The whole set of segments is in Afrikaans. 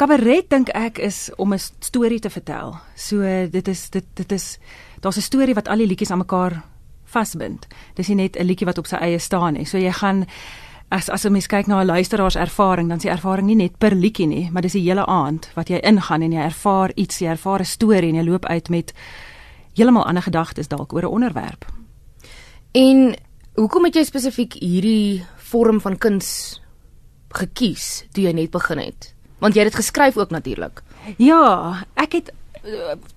Kabaret dink ek is om 'n storie te vertel. So dit is dit dit is daar's 'n storie wat al die liedjies aan mekaar vasbind. Dis nie net 'n liedjie wat op sy eie staan nie. So jy gaan as as 'n mens kyk na 'n luisteraar se ervaring, dan is die ervaring nie net per liedjie nie, maar dis die hele aand wat jy ingaan en jy ervaar iets, jy ervaar 'n storie en jy loop uit met heeltemal ander gedagtes dalk oor 'n onderwerp. En hoekom het jy spesifiek hierdie vorm van kuns gekies toe jy net begin het? Want jy het dit geskryf ook natuurlik. Ja, ek het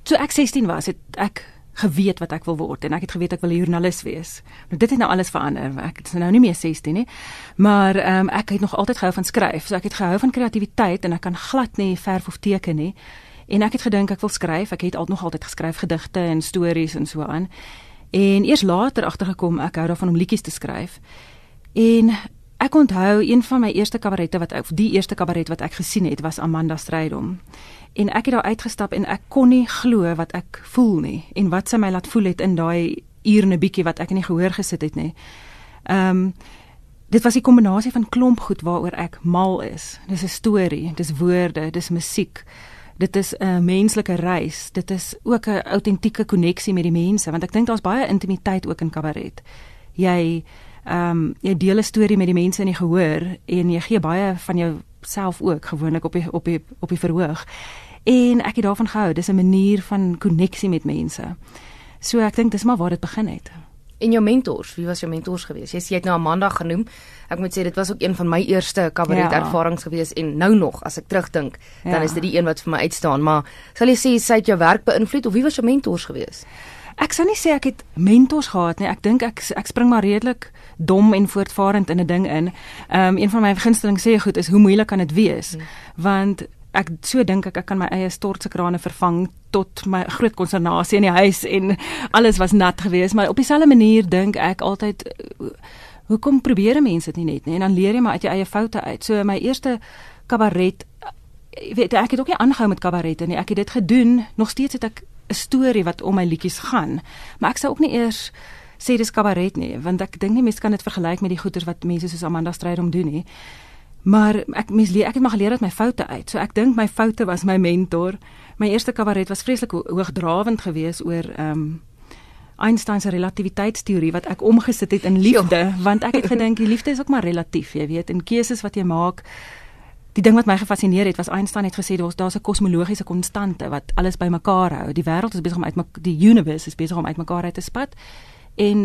toe ek 16 was, het ek geweet wat ek wil word en ek het geweet ek wil 'n joernalis wees. Nou dit het nou alles verander. Ek is nou nie meer 16 nie. Maar ehm um, ek het nog altyd gehou van skryf. So ek het gehou van kreatiwiteit en ek kan glad nie verf of teken nie. En ek het gedink ek wil skryf. Ek het al nog altyd geskryf gedigte en stories en so aan. En eers later agtergekom ek hou daarvan om liedjies te skryf. En ek onthou een van my eerste kabarette wat ek die eerste kabaret wat ek gesien het was Amanda Strydom en ek het daar uitgestap en ek kon nie glo wat ek voel nie en wat sy my laat voel het in daai uur en 'n bietjie wat ek in die gehoor gesit het nie. Ehm um, dit was 'n kombinasie van klomp goed waaroor ek mal is. Dis 'n storie, dis woorde, dis musiek. Dit is 'n menslike reis. Dit is ook 'n autentieke koneksie met die mense want ek dink daar's baie intimiteit ook in kabaret. Jy ehm um, jy deel 'n storie met die mense in die gehoor en jy gee baie van jou self ook gewoonlik op die op die op die verhoog. En ek het daarvan gehou. Dis 'n manier van koneksie met mense. So ek dink dis maar waar dit begin het. En jou mentors, wie was jou mentors gewees? Jy sê jy het nou Amanda genoem. Ek moet sê dit was ook een van my eerste kabaret ja. ervarings gewees en nou nog as ek terugdink, dan ja. is dit die een wat vir my uitstaan, maar sal jy sê sy het jou werk beïnvloed of wie was jou mentors gewees? Ek sou nie sê ek het mentors gehad nie. Ek dink ek ek spring maar redelik dom en voortvarend in 'n ding in. Ehm um, een van my gunsteling sê goed is hoe moeilik kan dit wees? Hmm. Want ek so dink ek ek kan my eie stortsekrane vervang tot my groot konsternasie in die huis en alles was nat geweest maar op dieselfde manier dink ek altyd hoekom probeer mense dit nie net nie en dan leer jy maar uit jou eie foute uit so my eerste kabaret weet ek het ook nie aangehou met kabarette nie ek het dit gedoen nog steeds het ek 'n storie wat om my liedjies gaan maar ek sou ook nie eers sê dis kabaret nie want ek dink nie mense kan dit vergelyk met die goeters wat mense soos Amanda Strydom doen nie Maar ek mens leer ek het maar geleer uit my foute uit. So ek dink my foute was my mentor. My eerste kabaret was vreeslik hoogdrawend geweest oor ehm um, Einstein se relativiteitsteorie wat ek omgesit het in liefde, jo. want ek het gedink die liefde is ook maar relatief, jy weet, en keuses wat jy maak. Die ding wat my gefassineer het was Einstein het gesê daar's daar's 'n kosmologiese konstante wat alles bymekaar hou. Die wêreld is besig om uit die universe is besig om uitmekaar uit te spat. En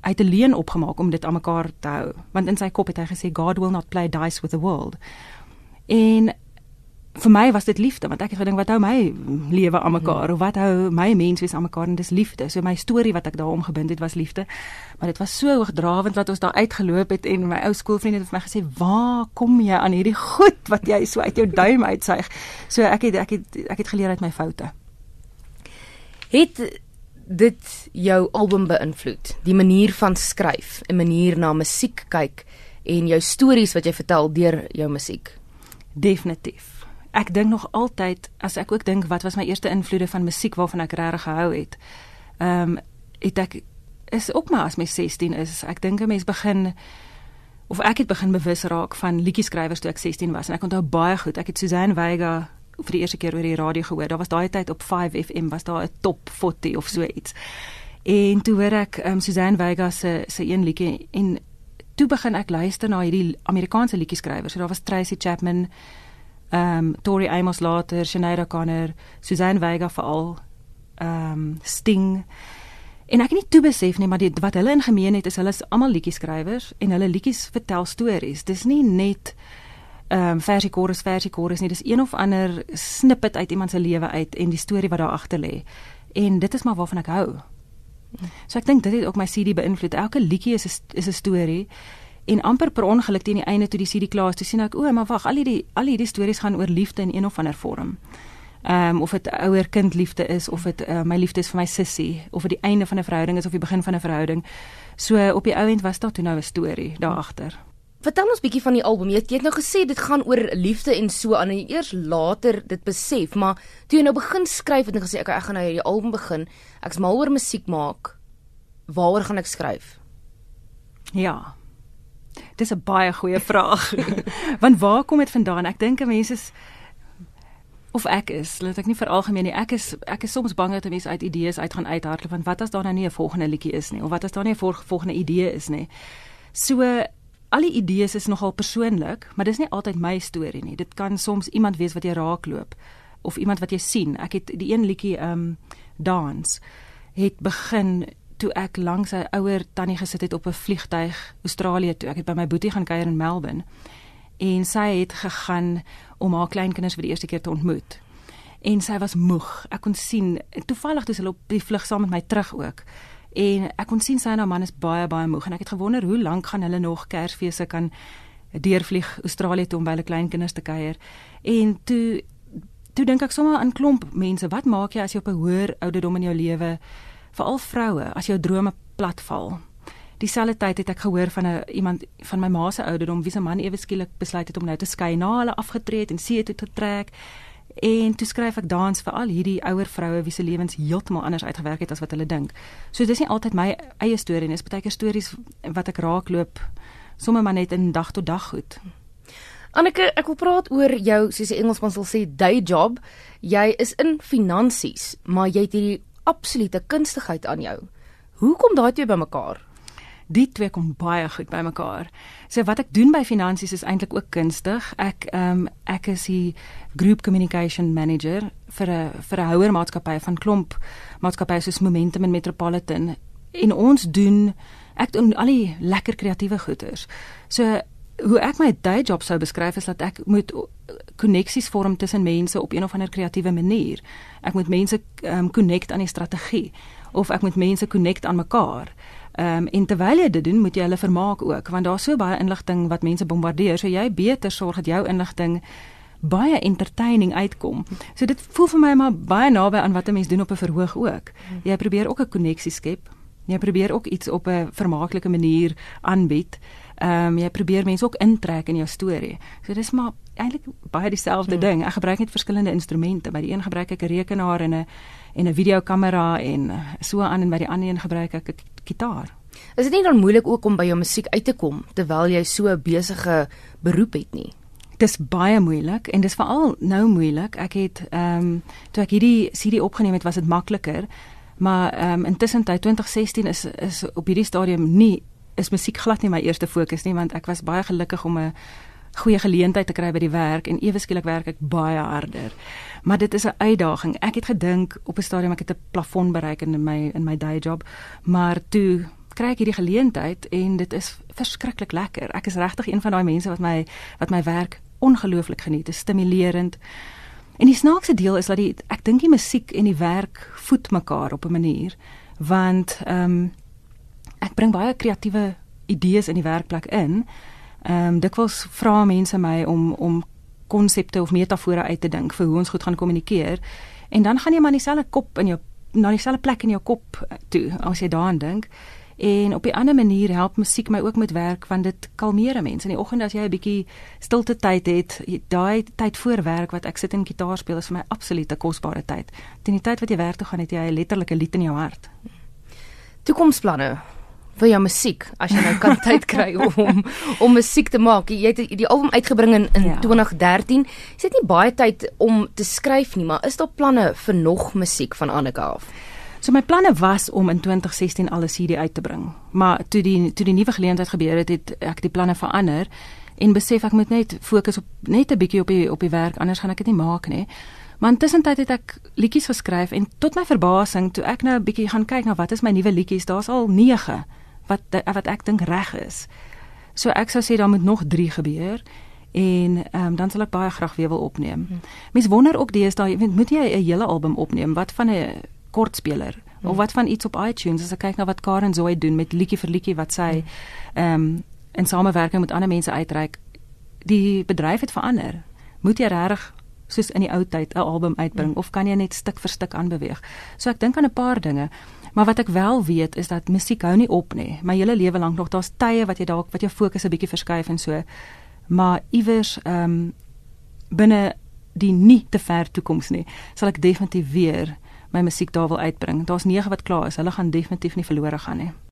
hy het 'n leuen opgemaak om dit aan mekaar te hou want in sy kop het hy gesê God will not play dice with the world. En vir my was dit liefde want ek het gedink wat hou my lewe aan mekaar of wat hou my menswees aan mekaar en dis liefde. So my storie wat ek daaroor gebind het was liefde. Maar dit was so hoogdrawend wat ons daar uitgeloop het en my ou skoolvriende het vir my gesê, "Waar kom jy aan hierdie goed wat jy so uit jou duim uitsuig?" So ek het ek het ek het geleer uit my foute. Het dit jou album beïnvloed? Die manier van skryf, 'n manier na musiek kyk en jou stories wat jy vertel deur jou musiek? Definitief. Ek dink nog altyd as ek ook dink wat was my eerste invloede van musiek waarvan ek regtig gehou het. Ehm um, het ek is ook maar as my 16 is, ek dink 'n mens begin of ek het begin bewus raak van liedjieskrywers toe ek 16 was en ek onthou baie goed. Ek het Suzanne Vega vir die eerste keer oor die radio gehoor. Daar was daai tyd op 5FM was daar 'n top 40 of so iets. En toe hoor ek um, Suzanne Vega se se een liedjie en toe begin ek luister na hierdie Amerikaanse liedjieskrywers. So daar was Tracy Chapman, ehm um, Tori Amos later, Sinead O'Connor, Suzanne Vega veral, ehm um, Sting. En ek het nie toe besef nie, maar die, wat hulle in gemeen het is hulle is almal liedjieskrywers en hulle liedjies vertel stories. Dis nie net ehm um, versie chorus versie chorus nie. Dis een of ander snippet uit iemand se lewe uit en die storie wat daar agter lê. En dit is maar waarvan ek hou. So ek dink dit het ook my CD beïnvloed. Elke liedjie is 'n is 'n storie en amper per ongeluk teen die einde toe die CD klaar is toe sien ek o maar wag al hierdie al hierdie stories gaan oor liefde in een of ander vorm ehm um, of dit ouer kind liefde is of dit uh, my liefde is vir my sussie of dit die einde van 'n verhouding is of die begin van 'n verhouding so op die ou end was daar toe nou 'n storie daar agter Vertel ons bietjie van die album. Jy het, jy het nou gesê dit gaan oor liefde en so aan en eers later dit besef, maar toe jy nou begin skryf het en gesê ek ek gaan nou hierdie album begin, ek's mal oor musiek maak. Waaroor gaan ek skryf? Ja. Dis 'n baie goeie vraag. Want waar kom dit vandaan? Ek dink mense is of ek is, laat ek nie vir algemeen nie. Ek is ek is soms bang dat 'n mens uit idees uit gaan uithardloop want wat as daar nou nie 'n volgende liedjie is nie of wat as daar nie 'n volgende idee is nie. So al die idees is nogal persoonlik, maar dis nie altyd my storie nie. Dit kan soms iemand wees wat jy raakloop of iemand wat jy sien. Ek het die een liedjie um dans het begin toe ek langs 'n ouer tannie gesit het op 'n vliegtyg Australië toe. Ek het by my boetie gaan kuier in Melbourne en sy het gegaan om haar kleinkinders vir die eerste keer te ontmoet. En sy was moeg. Ek kon sien toevallig toe hulle op die vlug saam met my terug ook. En ek kon sien sy en haar man is baie baie moeg en ek het gewonder hoe lank gaan hulle nog Kersfeeste kan deurvlieg Australië toe om by hulle kleinkinders te kuier. En toe toe dink ek sommer aan klomp mense, wat maak jy as jy op 'n hoër ouderdom in jou lewe veral vroue as jou drome platval? Dieselfde tyd het ek gehoor van 'n iemand van my ma se ouderdom wie se man ewe skielik besluit het om nou te skei na hulle afgetree het en see toe te trek. En toe skryf ek dans vir al hierdie ouer vroue wie se lewens heeltemal anders uitgewerk het as wat hulle dink. So dis nie altyd my eie storie nie, dis baie keer stories wat ek raakloop sommer maar net in dag tot dag goed. Anneke, ek wil praat oor jou, soos die Engelsman sal sê, day job. Jy is in finansies, maar jy het hierdie absolute kunstigheid aan jou. Hoe kom daai twee bymekaar? die twee kom baie goed by mekaar. So wat ek doen by finansies is eintlik ook kunstig. Ek ehm um, ek is die group communication manager vir 'n vir 'n houer maatskappy van klomp maatskappye soos Momentum en Metropolitan en ons doen ek doen al die lekker kreatiewe goeders. So hoe ek my day job sou beskryf is dat ek moet koneksies vorm tussen mense op een of ander kreatiewe manier. Ek moet mense um, connect aan die strategie of ek moet mense connect aan mekaar. Ehm um, en terwyl jy dit doen, moet jy hulle vermaak ook want daar's so baie inligting wat mense bombardeer, so jy beter sorg dat jou inligting baie entertaining uitkom. So dit voel vir my maar baie naby aan wat 'n mens doen op 'n verhoog ook. Jy probeer ook 'n koneksie skep. Jy probeer ook iets op 'n vermaaklike manier aanbied. Ehm um, jy probeer mense ook intrek in jou storie. So dis maar eintlik baie dieselfde hmm. ding. Ek gebruik net verskillende instrumente. By die een gebruik ek 'n rekenaar en 'n en 'n videokamera en so aan en by die ander een gebruik ek 'n gitaar. Is dit nie dan moeilik ook om by jou musiek uit te kom terwyl jy so 'n besige beroep het nie? Dis baie moeilik en dis veral nou moeilik. Ek het ehm um, toe ek hierdie CD opgeneem het, was dit makliker. Maar ehm um, intussen tyd 2016 is is op hierdie stadium nie is musiek glad nie my eerste fokus nie want ek was baie gelukkig om 'n goeie geleentheid te kry by die werk en ewe skielik werk ek baie harder. Maar dit is 'n uitdaging. Ek het gedink op 'n stadium ek het 'n plafon bereik in my in my day job, maar toe kry ek hierdie geleentheid en dit is verskriklik lekker. Ek is regtig een van daai mense wat my wat my werk ongelooflik geniet. Dit is stimulerend. En die snaakse deel is dat die ek dink die musiek en die werk voed mekaar op 'n manier want ehm um, ek bring baie kreatiewe idees in die werkplek in Ehm um, dikwels vra mense my om om konsepte of metafore uit te dink vir hoe ons goed gaan kommunikeer. En dan gaan jy maar dieselfde kop in jou na dieselfde plek in jou kop eh, toe as jy daaraan dink. En op 'n ander manier help musiek my ook met werk want dit kalmeer mense. In die oggend as jy 'n bietjie stilte tyd het, daai tyd voor werk wat ek sit en gitaar speel is vir my absoluut 'n kosbare tyd. Teen die tyd wat jy werk toe gaan het jy 'n letterlike lied in jou hart. Toekomsplanne vir jou musiek as jy nou kan tyd kry om om musiek te maak. Jy het die album uitgebring in, in ja. 2013. Jy het nie baie tyd om te skryf nie, maar is daar planne vir nog musiek van Annika af? So my planne was om in 2016 al 'n CD uit te bring. Maar toe die toe die nuwe geleentheid gebeur het, het ek die planne verander en besef ek moet net fokus op net 'n bietjie op die op die werk anders gaan ek dit nie maak nie. Maar intussen tyd het ek liedjies geskryf en tot my verbasing toe ek nou 'n bietjie gaan kyk na wat is my nuwe liedjies, daar's al 9 wat wat ek dink reg is. So ek sou sê daar moet nog 3 gebeur en ehm um, dan sal ek baie graag weer wil opneem. Hmm. Mense wonder ook deesdae, jy weet, moet jy 'n hele album opneem? Wat van 'n kortspeler hmm. of wat van iets op iTunes as ek kyk na wat Karen Zoe doen met liedjie vir liedjie wat sy hmm. ehm um, in samewerking met ander mense uitreik. Die bedryf het verander. Moet jy regtig soos in die ou tyd 'n album uitbring hmm. of kan jy net stuk vir stuk aanbeweeg? So ek dink aan 'n paar dinge. Maar wat ek wel weet is dat musiek hou nie op nie. My hele lewe lank nog daar's tye wat jy dalk wat jou fokus 'n bietjie verskuif en so. Maar iewers ehm um, binne die nie te ver toekoms nie, sal ek definitief weer my musiek daar wil uitbring. Daar's 9 wat klaar is. Hulle gaan definitief nie verlore gaan nie.